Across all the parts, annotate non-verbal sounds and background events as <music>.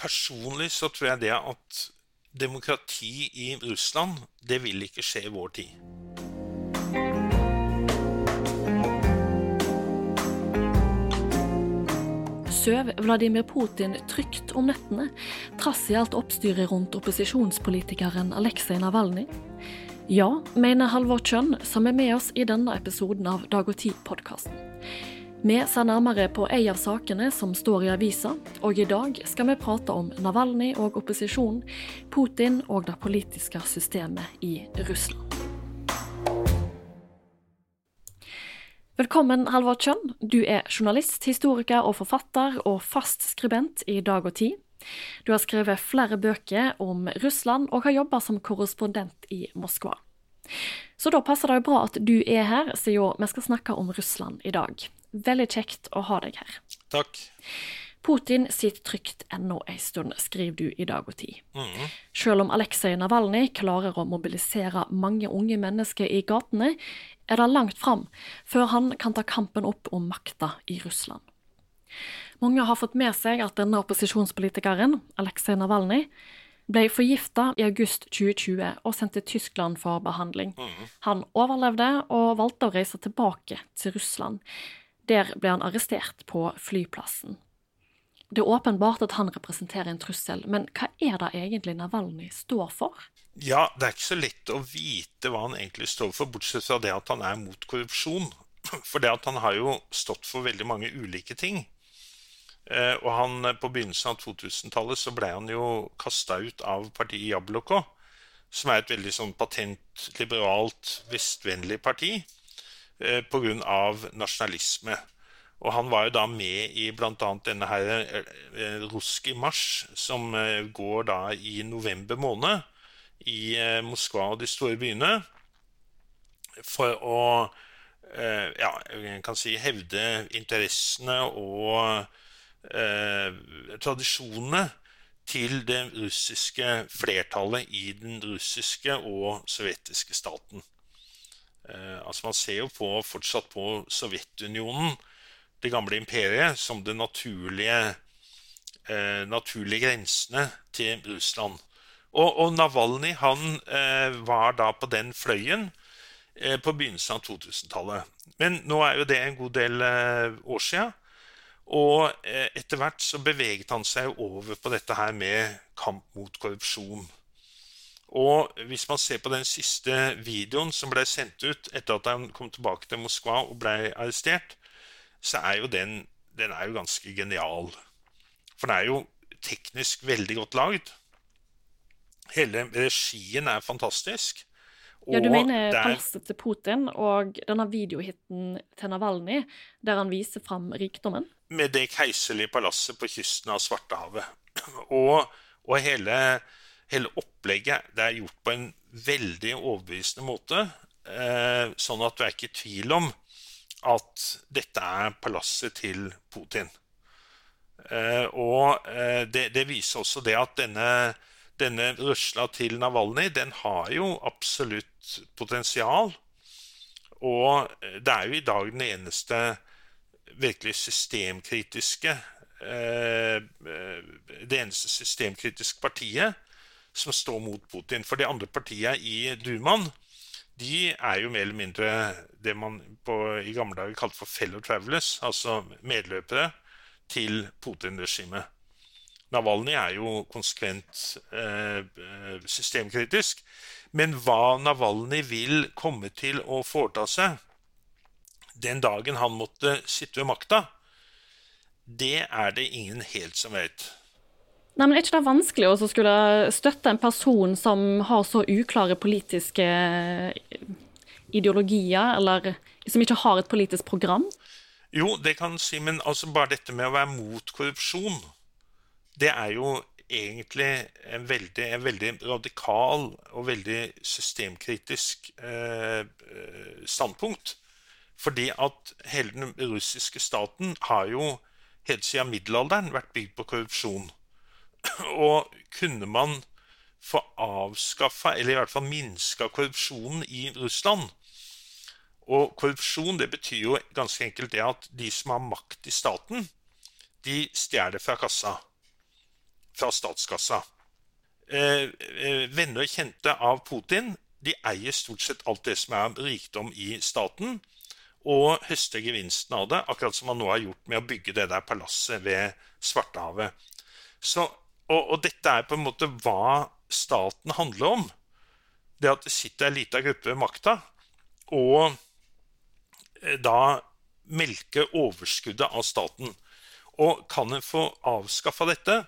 personlig så tror jeg det at demokrati i Russland, det vil ikke skje i vår tid. Søv Vladimir Putin trygt om nettene, trass i alt oppstyret rundt opposisjonspolitikeren Aleksej Navalnyj? Ja, mener Halvor Kjønn, som er med oss i denne episoden av Dag og Tid-podkasten. Vi ser nærmere på ei av sakene som står i avisa, og i dag skal vi prate om Navalnyj og opposisjonen, Putin og det politiske systemet i Russland. Velkommen, Halvor Kjønn. Du er journalist, historiker og forfatter, og fast skribent i Dag og Tid. Du har skrevet flere bøker om Russland, og har jobba som korrespondent i Moskva. Så da passer det jo bra at du er her, siden vi skal snakke om Russland i dag. Veldig kjekt å ha deg her. Takk. Putin sitter trygt ennå ei stund, skriver du i Dag og Tid. Mm. Selv om Aleksej Navalnyj klarer å mobilisere mange unge mennesker i gatene, er det langt fram før han kan ta kampen opp om makta i Russland. Mange har fått med seg at denne opposisjonspolitikeren, Aleksej Navalnyj, ble forgifta i august 2020 og sendt til Tyskland for behandling. Han overlevde og valgte å reise tilbake til Russland. Der ble han arrestert på flyplassen. Det er åpenbart at han representerer en trussel, men hva er det egentlig Navalnyj står for? Ja, det er ikke så lett å vite hva han egentlig står for, bortsett fra det at han er mot korrupsjon. <clears throat> For det at han har jo stått for veldig mange ulike ting. Eh, og han, på begynnelsen av 2000-tallet så ble han jo kasta ut av partiet Jabloko, som er et veldig sånn patent, liberalt, vestvennlig parti, eh, pga. nasjonalisme. Og han var jo da med i bl.a. denne her eh, Ruski mars, som eh, går da i november måned i eh, Moskva og de store byene. For å eh, ja, jeg kan si hevde interessene og eh, tradisjonene til det russiske flertallet i den russiske og sovjetiske staten. Eh, altså Man ser jo på, fortsatt på Sovjetunionen, det gamle imperiet, som de naturlige, eh, naturlige grensene til Russland. Og, og Navalny han eh, var da på den fløyen på begynnelsen av 2000-tallet. Men nå er jo det en god del år sia. Og etter hvert så beveget han seg over på dette her med kamp mot korrupsjon. Og hvis man ser på den siste videoen som ble sendt ut etter at han kom tilbake til Moskva og ble arrestert, så er jo den, den er jo ganske genial. For den er jo teknisk veldig godt lagd. Hele regien er fantastisk. Ja, Du mener det er- palasset til Putin og denne videohiten til Navalnyj, der han viser fram rikdommen? med det keiserlige palasset på kysten av Svartehavet. <clears throat> Og, og hele, hele opplegget det er gjort på en veldig overbevisende måte. Eh, sånn at du er ikke i tvil om at dette er palasset til Putin. Eh, og eh, det, det viser også det at denne, denne røsla til Navalnyj, den har jo absolutt potensial. Og det er jo i dag den eneste virkelig systemkritiske Det eneste systemkritiske partiet som står mot Putin. For de andre partiene i Dumaen de er jo mer eller mindre det man på, i gamle dager kalte for fellow travelers, altså medløpere til Putin-regimet. Navalny er jo konsekvent eh, systemkritisk. Men hva Navalny vil komme til å foreta seg den dagen han måtte sitte ved makta, det er det ingen helt som vet. Nei, men Er ikke det vanskelig å skulle støtte en person som har så uklare politiske ideologier, eller som ikke har et politisk program? Jo, det kan du si, men altså bare dette med å være mot korrupsjon, det er jo egentlig en veldig, en veldig radikal og veldig systemkritisk eh, eh, standpunkt. Fordi at hele den russiske staten har jo helt siden middelalderen vært bygd på korrupsjon. <coughs> Og kunne man få avskaffa, eller i hvert fall minska korrupsjonen i Russland Og korrupsjon det betyr jo ganske enkelt det at de som har makt i staten, de stjeler fra kassa. fra statskassa. Eh, eh, venner og kjente av Putin de eier stort sett alt det som er rikdom i staten, og høster gevinsten av det, akkurat som man nå har gjort med å bygge det der palasset ved Svartehavet. Så, og, og, dette er på en måte hva staten handler om. Det at det sitter ei lita gruppe ved makta og eh, da melker overskuddet av staten. Og kan en få avskaffa dette,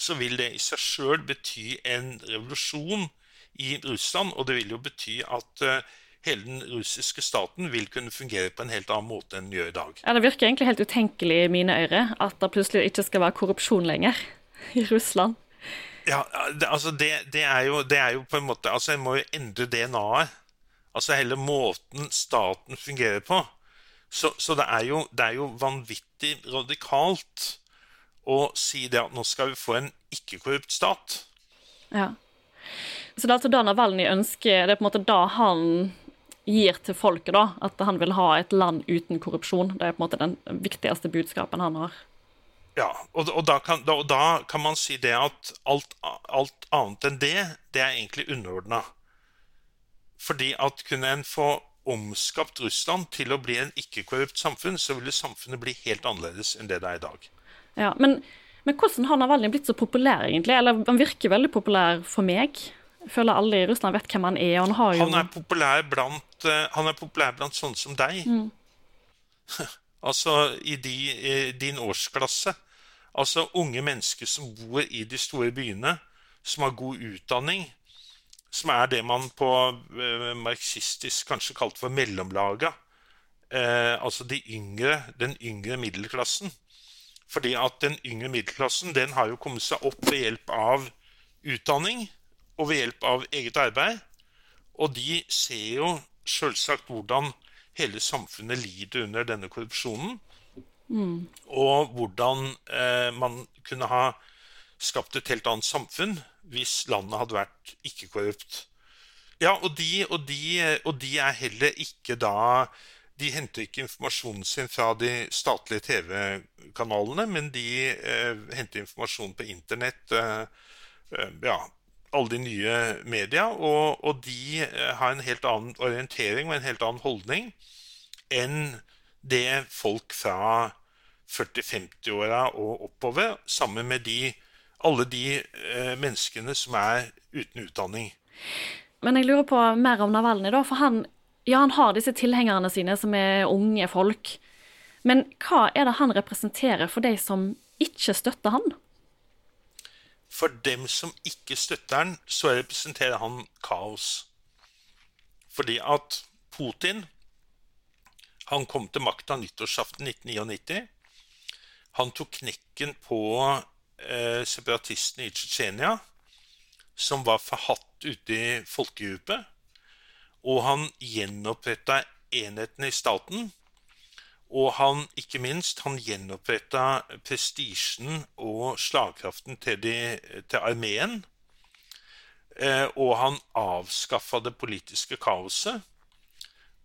så vil det i seg sjøl bety en revolusjon i Russland. Og det vil jo bety at uh, hele den russiske staten vil kunne fungere på en helt annen måte enn den gjør i dag. Ja, Det virker egentlig helt utenkelig i mine ører at det plutselig ikke skal være korrupsjon lenger <laughs> i Russland. Ja, altså det, det, er jo, det, er jo, på en måte Altså, en må jo endre DNA-et. Altså hele måten staten fungerer på. Så, så det, er jo, det, er jo, vanvittig radikalt å si det at nå skal vi få en ikke-korrupt stat. Ja. Så det er altså da Navalny ønsker Det er på en måte da han gir til folket, da. At han vil ha et land uten korrupsjon. Det er på en måte den viktigste budskapen han har. Ja, og, og, da, kan, da, og da, kan, man si det at alt, alt annet enn det, det er egentlig underordna. Fordi at kunne en få omskapt Russland til å bli en ikke-korrupt samfunn, så ville samfunnet bli helt annerledes enn det det er i dag. Ja, Men, men hvordan har Navalny blitt så populær, egentlig? Eller han virker veldig populær for meg. Jeg føler alle i Russland vet hvem han er. Han, har jo... han, er, populær blant, uh, han er populær blant sånne som deg. Mm. <laughs> altså i, de, i, din årsklasse. Altså unge mennesker som bor i de store byene, som har god utdanning, som er det man på eh, marxistisk kanskje kalt for mellomlaga. Eh, altså de yngre, den yngre middelklassen. Fordi at den yngre middelklassen den har jo kommet seg opp ved hjelp av utdanning og ved hjelp av eget arbeid. Og de ser jo selvsagt hvordan hele samfunnet lider under denne korrupsjonen. Mm. Og hvordan eh, man kunne ha skapt et helt annet samfunn hvis landet hadde vært ikke-korrupt. Ja, og de, og, de, og de, er heller ikke da De henter ikke informasjonen sin fra de statlige TV-kanalene, men de eh, henter informasjon på internett. Eh, eh, ja, alle de nye media. Og, og, de eh, har en helt annen orientering og en helt annen holdning enn det folk fra 40-50-åra og oppover, sammen med de alle de eh, menneskene som er uten utdanning. Men jeg lurer på mer om Navalny, da. For han, ja, han har disse tilhengerne sine som er unge folk. Men hva er det han representerer for de som ikke støtter han? For dem som ikke støtter han, så representerer han kaos. Fordi at Putin han kom til makta nyttårsaften 1999. Han tok knekken på eh, separatistene i Tsjetsjenia, som var forhatt ute i folkedypet. Og han gjenoppretta enhetene i staten. Og han, ikke minst, han gjenoppretta prestisjen og slagkraften til, til armeen. Eh, og han avskaffa det politiske kaoset.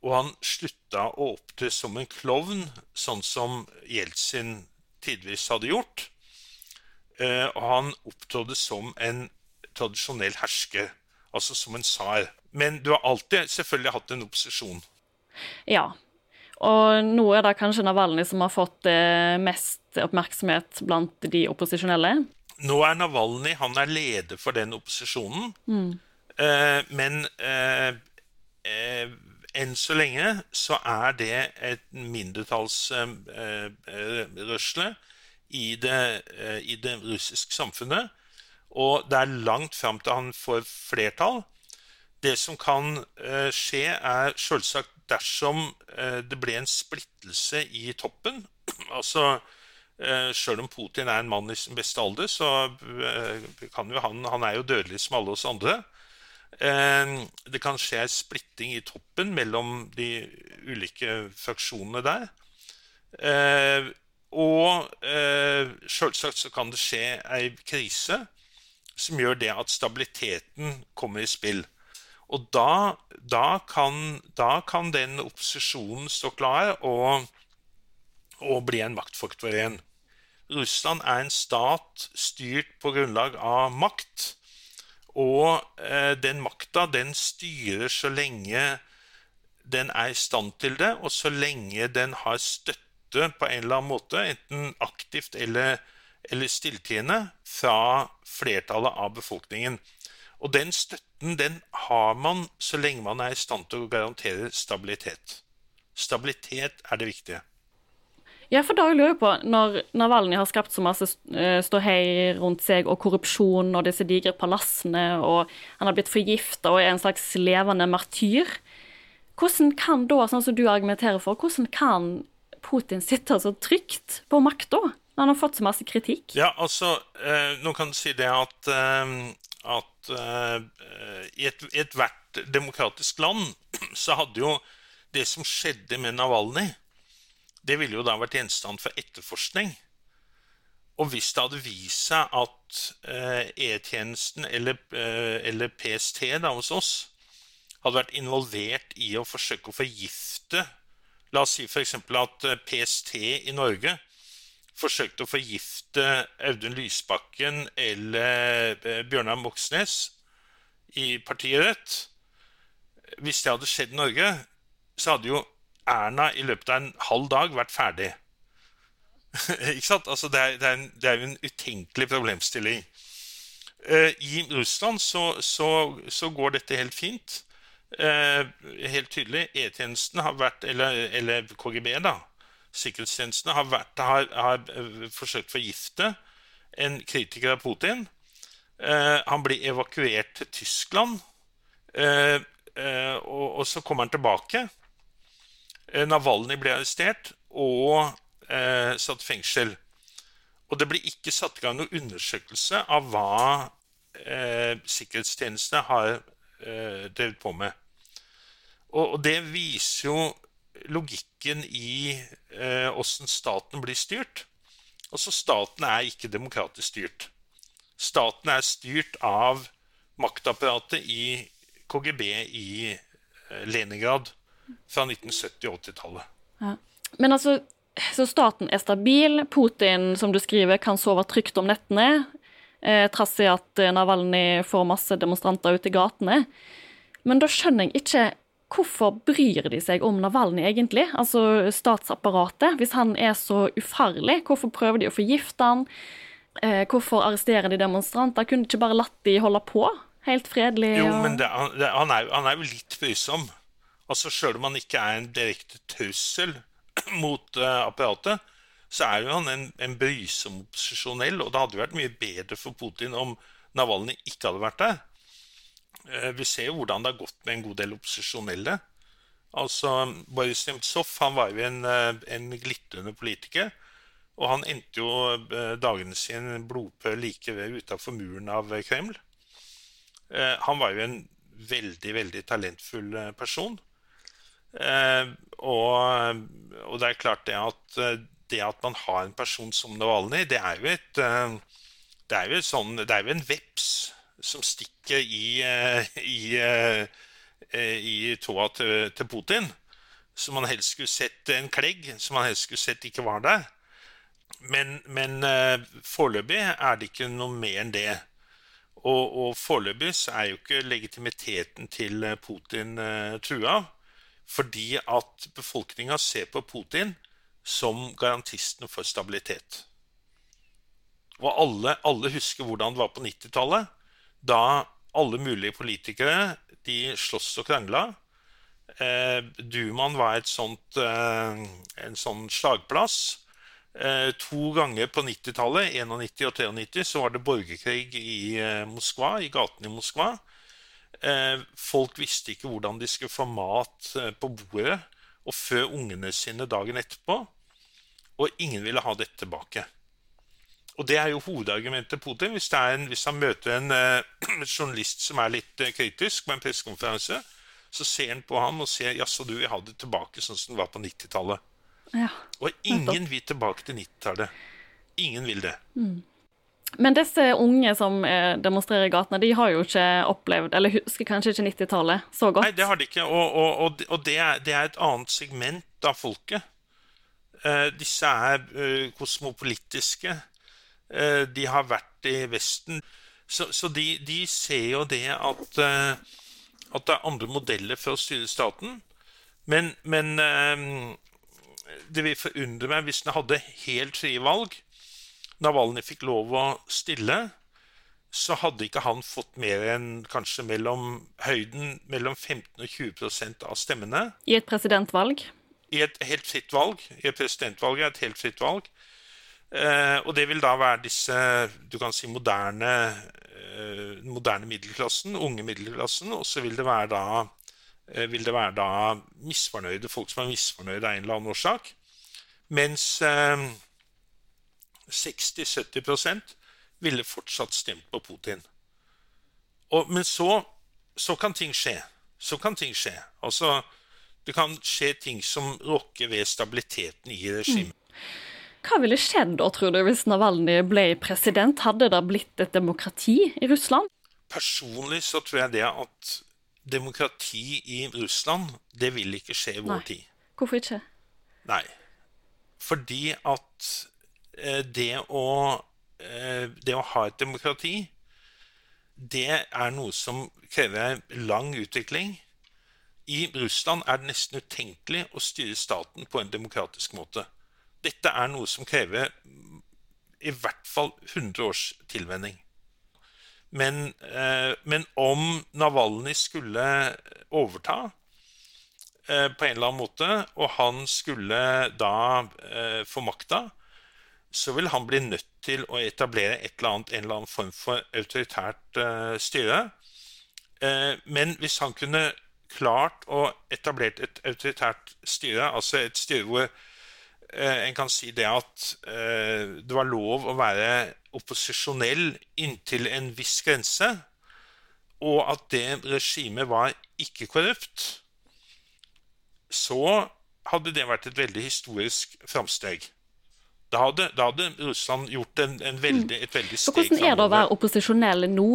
Og han slutta å opptre som en klovn, sånn som Jeltsin tidvis hadde gjort. Eh, og han opptrådte som en tradisjonell hersker, altså som en tsar. Men du har alltid selvfølgelig hatt en opposisjon. Ja, og nå er det kanskje Navalny som har fått eh, mest oppmerksomhet blant de opposisjonelle? Nå er Navalny han er leder for den opposisjonen. Mm. Eh, men eh, eh, enn så lenge så er det et mindretallsrørsle i det, i det russiske samfunnet. Og det er langt fram til han får flertall. Det som kan skje, er selvsagt dersom eh, det ble en splittelse i toppen. <clears throat> altså Sjøl om Putin er en mann i sin beste alder, så kan jo han Han er jo dødelig som alle oss andre. Det kan skje splitting i toppen mellom de ulike fraksjonene der. Og sjølsagt så kan det skje ei krise som gjør det at stabiliteten kommer i spill. Og da, da, kan, da kan, den opposisjonen stå klar og, og bli en maktfaktor igjen. Russland er en stat styrt på grunnlag av makt. Og eh, den makta, den styrer så lenge den er i stand til det, og så lenge den har støtte på en eller annen måte, enten aktivt eller, eller stilltiende, fra flertallet av befolkningen. Og den støtten den har man så lenge man er i stand til å garantere stabilitet. Stabilitet er det viktige. Ja, for da lurer jeg på, Når Navalny har skapt så masse uh, ståhei rundt seg, og korrupsjon og disse digre palassene, og han har blitt forgifta og er en slags levende martyr, hvordan kan da, sånn som du argumenterer for, hvordan kan Putin sitte så trygt på makta han har fått så masse kritikk? Ja, altså, eh, Noen kan si det at, eh, at uh, i ethvert et demokratisk land <clears throat> så hadde jo det som skjedde med Navalny, det ville jo da vært gjenstand for etterforskning. Og hvis det hadde vist seg at eh, E-tjenesten eller, eh, eller, PST da hos oss hadde vært involvert i å forsøke å forgifte La oss si f.eks. at PST i Norge forsøkte å forgifte Audun Lysbakken eller Bjørnar Moxnes i partiet Rødt Hvis det hadde skjedd i Norge, så hadde jo Erna i løpet av en halv dag vært ferdig. <laughs> ikke sant? Altså, det, er, det, er en, det er jo en utenkelig problemstilling. Uh, I Russland så, så, så, går dette helt fint. Uh, helt tydelig. E-tjenesten har vært, eller, eller, KGB, da, sikkerhetstjenestene, har, vært, har, har uh, forsøkt å forgifte en kritiker av Putin. han blir evakuert til Tyskland, og, og så kommer han tilbake. Eh, Navalny ble arrestert og eh, satt i fengsel. Og det ble ikke satt i gang noen undersøkelse av hva eh, sikkerhetstjenestene har eh, drevet på med. Og, og, det viser jo logikken i åssen eh, staten blir styrt. Altså Staten er ikke demokratisk styrt. Staten er styrt av maktapparatet i KGB i eh, Leningrad fra 1970- og 80-tallet. Ja. Men altså, så staten er stabil. Putin, som du skriver, kan sove trygt om nettene. Eh, trass i at eh, Navalny får masse demonstranter ute i gatene. Men da skjønner jeg ikke hvorfor bryr de seg om Navalny egentlig? Altså statsapparatet. Hvis han er så ufarlig, hvorfor prøver de å forgifte han? Eh, hvorfor arresterer de demonstranter? Kunne de ikke bare latt de holde på? Helt fredelig? Jo, men det, det, han, er, han er jo litt brysom. Altså Sjøl om han ikke er en direkte trussel <clears throat> mot uh, apparatet, så er jo han en, en brysom opposisjonell, og det hadde vært mye bedre for Putin om Navalny ikke hadde vært der. Uh, vi ser jo hvordan det har gått med en god del opposisjonelle. Altså, Boris Nemtsov han var jo en, uh, en glitrende politiker. Og han endte jo dagene sine blodpøl like ved utafor muren av Kreml. Han var jo en veldig, veldig talentfull person. Eh, og, og, det er klart det at eh, det at man har en person som Navalny, det er jo et eh, det er jo, sånn, det er jo en veps som stikker i, i, i tåa til, til, Putin. Som man helst skulle sett en klegg, som man helst skulle sett ikke var der. Men, men foreløpig er det ikke noe mer enn det. Og, og foreløpig er jo ikke legitimiteten til Putin trua. Fordi at befolkninga ser på Putin som garantisten for stabilitet. Og alle, alle husker hvordan det var på 90-tallet, da alle mulige politikere de sloss og krangla. Eh, Dumaen var sånt, eh, en sånn slagplass. Eh, to ganger på 90-tallet, 91 og 93, så var det borgerkrig i eh, Moskva, i gatene i Moskva. Eh, folk visste ikke hvordan de skulle få mat eh, på bordet og fø ungene sine dagen etterpå. Og ingen ville ha dette tilbake. Og det er jo hovedargumentet Putin. Hvis, en, hvis han møter en <clears throat> uh, journalist som er litt uh, kritisk på en pressekonferanse, så ser han på ham og sier 'jaså, du vil ha det tilbake sånn som det var på 90-tallet'. Ja, og ingen vil tilbake til 90-tallet. Ingen vil det. Mm. Men disse unge som eh, demonstrerer i gatene, de har jo ikke opplevd, eller husker kanskje ikke 90-tallet så godt? Nei, det har de ikke. Og, og, og det, er, det, er, et annet segment av folket. Uh, disse er uh, kosmopolitiske. Eh, de har vært i Vesten. Så, så de, de, ser jo det at, at, det er andre modeller for å styre staten. Men, men det vil forundre meg hvis den hadde helt frie valg. Navalny fikk lov å stille så hadde ikke han fått mer enn kanskje mellom høyden mellom 15 og 20% av stemmene. I et presidentvalg? I et helt fritt valg. I et presidentvalg er et helt fritt valg. Eh, og det vil da være disse du kan si moderne, eh, moderne middelklassen, unge middelklassen. Og så vil det være da eh, vil det være da misfornøyde folk som er misfornøyde av en eller annen årsak. Mens 60-70% ville fortsatt stemt på Putin. Og, men så, så, kan ting skje. Så kan ting skje. Altså, det kan skje ting som rokker ved stabiliteten i regimet. Mm. Hva ville skjedd da, tror du, hvis Navalny ble president? Hadde det blitt et demokrati i Russland? Personlig så tror jeg det at demokrati i Russland, det vil ikke skje i vår Nei. tid. Hvorfor ikke? Nei. Fordi at eh, det å Eh, det å ha et demokrati, det er noe som krever lang utvikling. I Russland er det nesten utenkelig å styre staten på en demokratisk måte. Dette er noe som krever i hvert fall 100 års tilvenning. Men, eh, men om Navalny skulle overta eh, på en eller annen måte, og han skulle da få makta, så vil han bli nødt til å etablere et eller annet, en eller annen form for autoritært styre. Men hvis han kunne klart å etablere et autoritært styre, altså et styre hvor en kan si det at det var lov å være opposisjonell inntil en viss grense, og at det regimet var ikke korrupt, så hadde det vært et veldig historisk framsteg. Da hadde, da hadde Russland gjort en, en veldig, et veldig steg framover. Hvordan er det å være opposisjonell nå?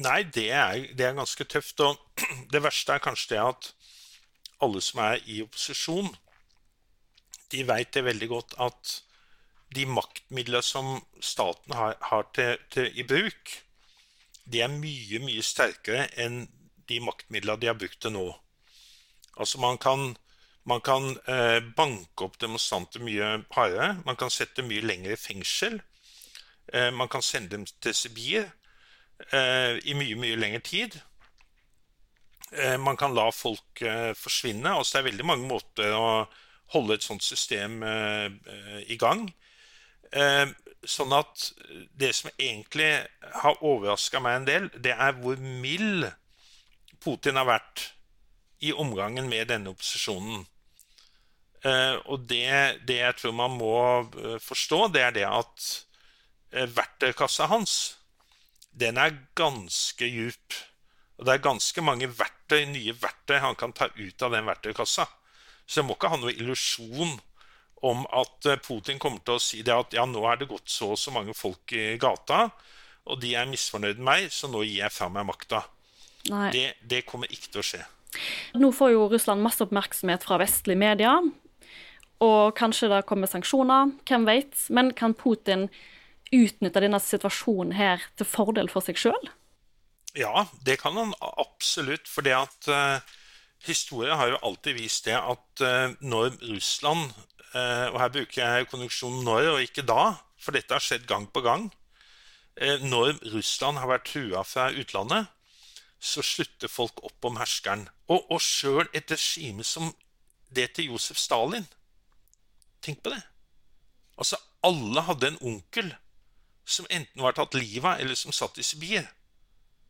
Nei, det er, det er, ganske tøft. Og <clears throat> det verste er kanskje det at alle som er i opposisjon, de veit det veldig godt at de maktmidler som staten har, har til, til, i bruk, de er mye, mye sterkere enn de maktmidler de har brukt til nå. Altså man kan man kan eh, banke opp demonstranter mye hardere. Man kan sette mye lenger i fengsel. Eh, man kan sende dem til Sibir eh, i mye, mye lengre tid. Eh, man kan la folk eh, forsvinne. Altså, det er veldig mange måter å holde et sånt system eh, i gang. sånn at det som egentlig har overraska meg en del, det er hvor mild Putin har vært i omgangen med denne opposisjonen. Og det, det, jeg tror man må forstå, det er det at verktøykassa hans, den er ganske djup. Og det er ganske mange verktøy, nye verktøy han kan ta ut av den verktøykassa. Så jeg må ikke ha noe illusjon om at Putin kommer til å si det at ja, nå er det gått så og så mange folk i gata, og de er misfornøyd med meg, så nå gir jeg fra meg makta. Det, det kommer ikke til å skje. Nå får jo Russland masse oppmerksomhet fra vestlige medier, og kanskje det kommer sanksjoner, hvem vet. Men kan Putin utnytte denne situasjonen her til fordel for seg sjøl? Ja, det kan han absolutt. For det at uh, historie har jo alltid vist det at uh, når Russland uh, Og her bruker jeg konjunksjonen 'når' og ikke 'da', for dette har skjedd gang på gang. når Russland har vært trua fra utlandet, så slutter folk opp om herskeren. Og, og sjøl et regime som det til Josef Stalin. Tenk på det. Altså, alle hadde en onkel som enten var tatt livet av, eller som satt i Sibir.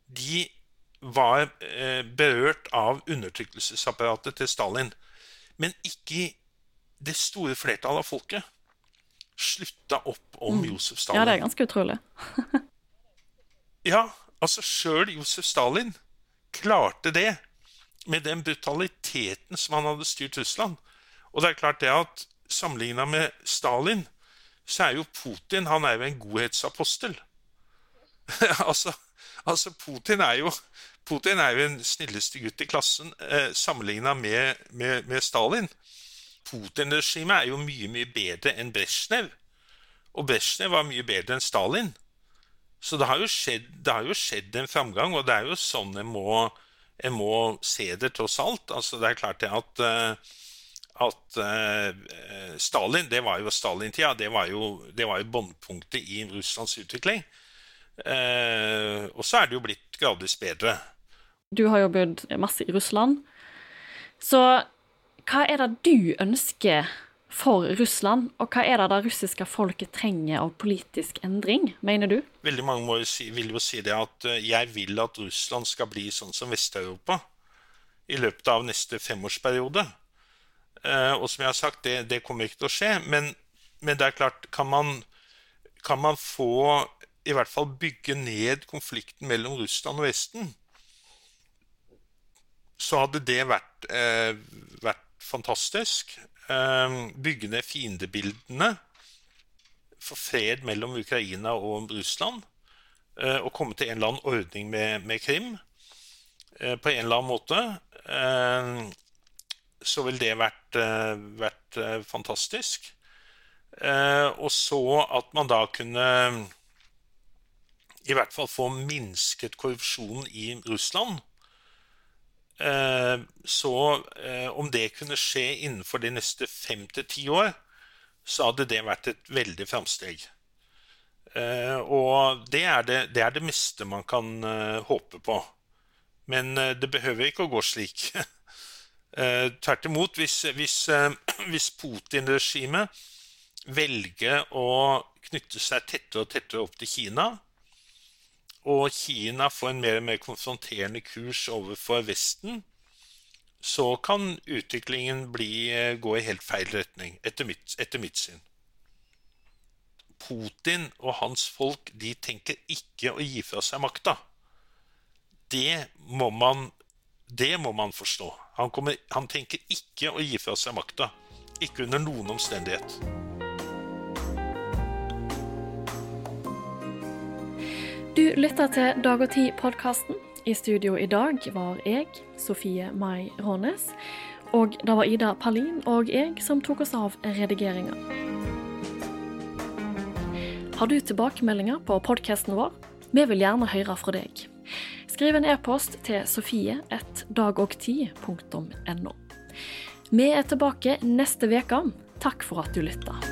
De var eh, berørt av undertrykkelsesapparatet til Stalin. Men ikke det store flertallet av folket slutta opp om mm. Josef Stalin. Ja, det er ganske utrolig. <laughs> ja, Altså, sjøl Josef Stalin klarte det med den brutaliteten som han hadde styrt Russland. Og det er klart det at sammenligna med Stalin, så er jo Putin han er jo en godhetsapostel. <laughs> altså, altså, Putin er jo Putin er jo den snilleste gutt i klassen eh, sammenligna med, med, med, Stalin. Putin-regimet er jo mye, mye bedre enn Brezjnev. Og Brezjnev var mye bedre enn Stalin. Så det har, skjedd, det har, jo skjedd, en framgang, og det er jo sånn en må, en må se det, tross alt. Altså, det er klart det at, eh, at uh, Stalin, det var jo Stalin-tida. Det var jo, det jo båndpunktet i Russlands utvikling. Uh, og så er det jo blitt gradvis bedre. Du har jo bodd masse i Russland. Så hva er det du ønsker for Russland, og hva er det det russiske folket trenger av politisk endring, mener du? Veldig mange si, vil jo si det at eh, jeg vil at Russland skal bli sånn som Vest-Europa i løpet av neste femårsperiode. Eh, og som jeg har sagt, det, det kommer ikke til å skje. Men, men, det er klart, kan man, kan man få i hvert fall bygge ned konflikten mellom Russland og Vesten, så hadde det vært, eh, vært fantastisk. Eh, bygge ned fiendebildene for fred mellom Ukraina og Russland. Eh, og komme til en eller annen ordning med, med Krim eh, på en eller annen måte. Ehm, så ville det vært, eh, vært fantastisk. Og så at man da kunne i hvert fall få minsket korrupsjonen i Russland Eh, så eh, om det kunne skje innenfor de neste fem til ti år, så hadde det vært et veldig framsteg. Eh, og det er det, det er det, meste man kan håpe på. Men det behøver ikke å gå slik. <laughs> Tvert imot, hvis, hvis, <clears throat> hvis Putin-regimet velger å knytte seg tettere og tettere opp til Kina, og Kina får en mer og mer konfronterende kurs overfor Vesten, så kan utviklingen bli, eh, gå i helt feil retning, etter mitt, etter mitt syn. Putin og hans folk de tenker ikke å gi fra seg makta. Det må man, det må man forstå. Han, kommer, han tenker ikke å gi fra seg makta. Ikke under noen omstendighet. Du lytter til Dag og Tid-podkasten. I studio i dag var jeg, Sofie Mai Rånes. Og det var Ida Palin og jeg som tok oss av redigeringa. Har du tilbakemeldinger på podkasten vår? Vi vil gjerne høre fra deg. Skriv en e-post til sofie1dagogti.no. Vi er tilbake neste uke. Takk for at du lytta.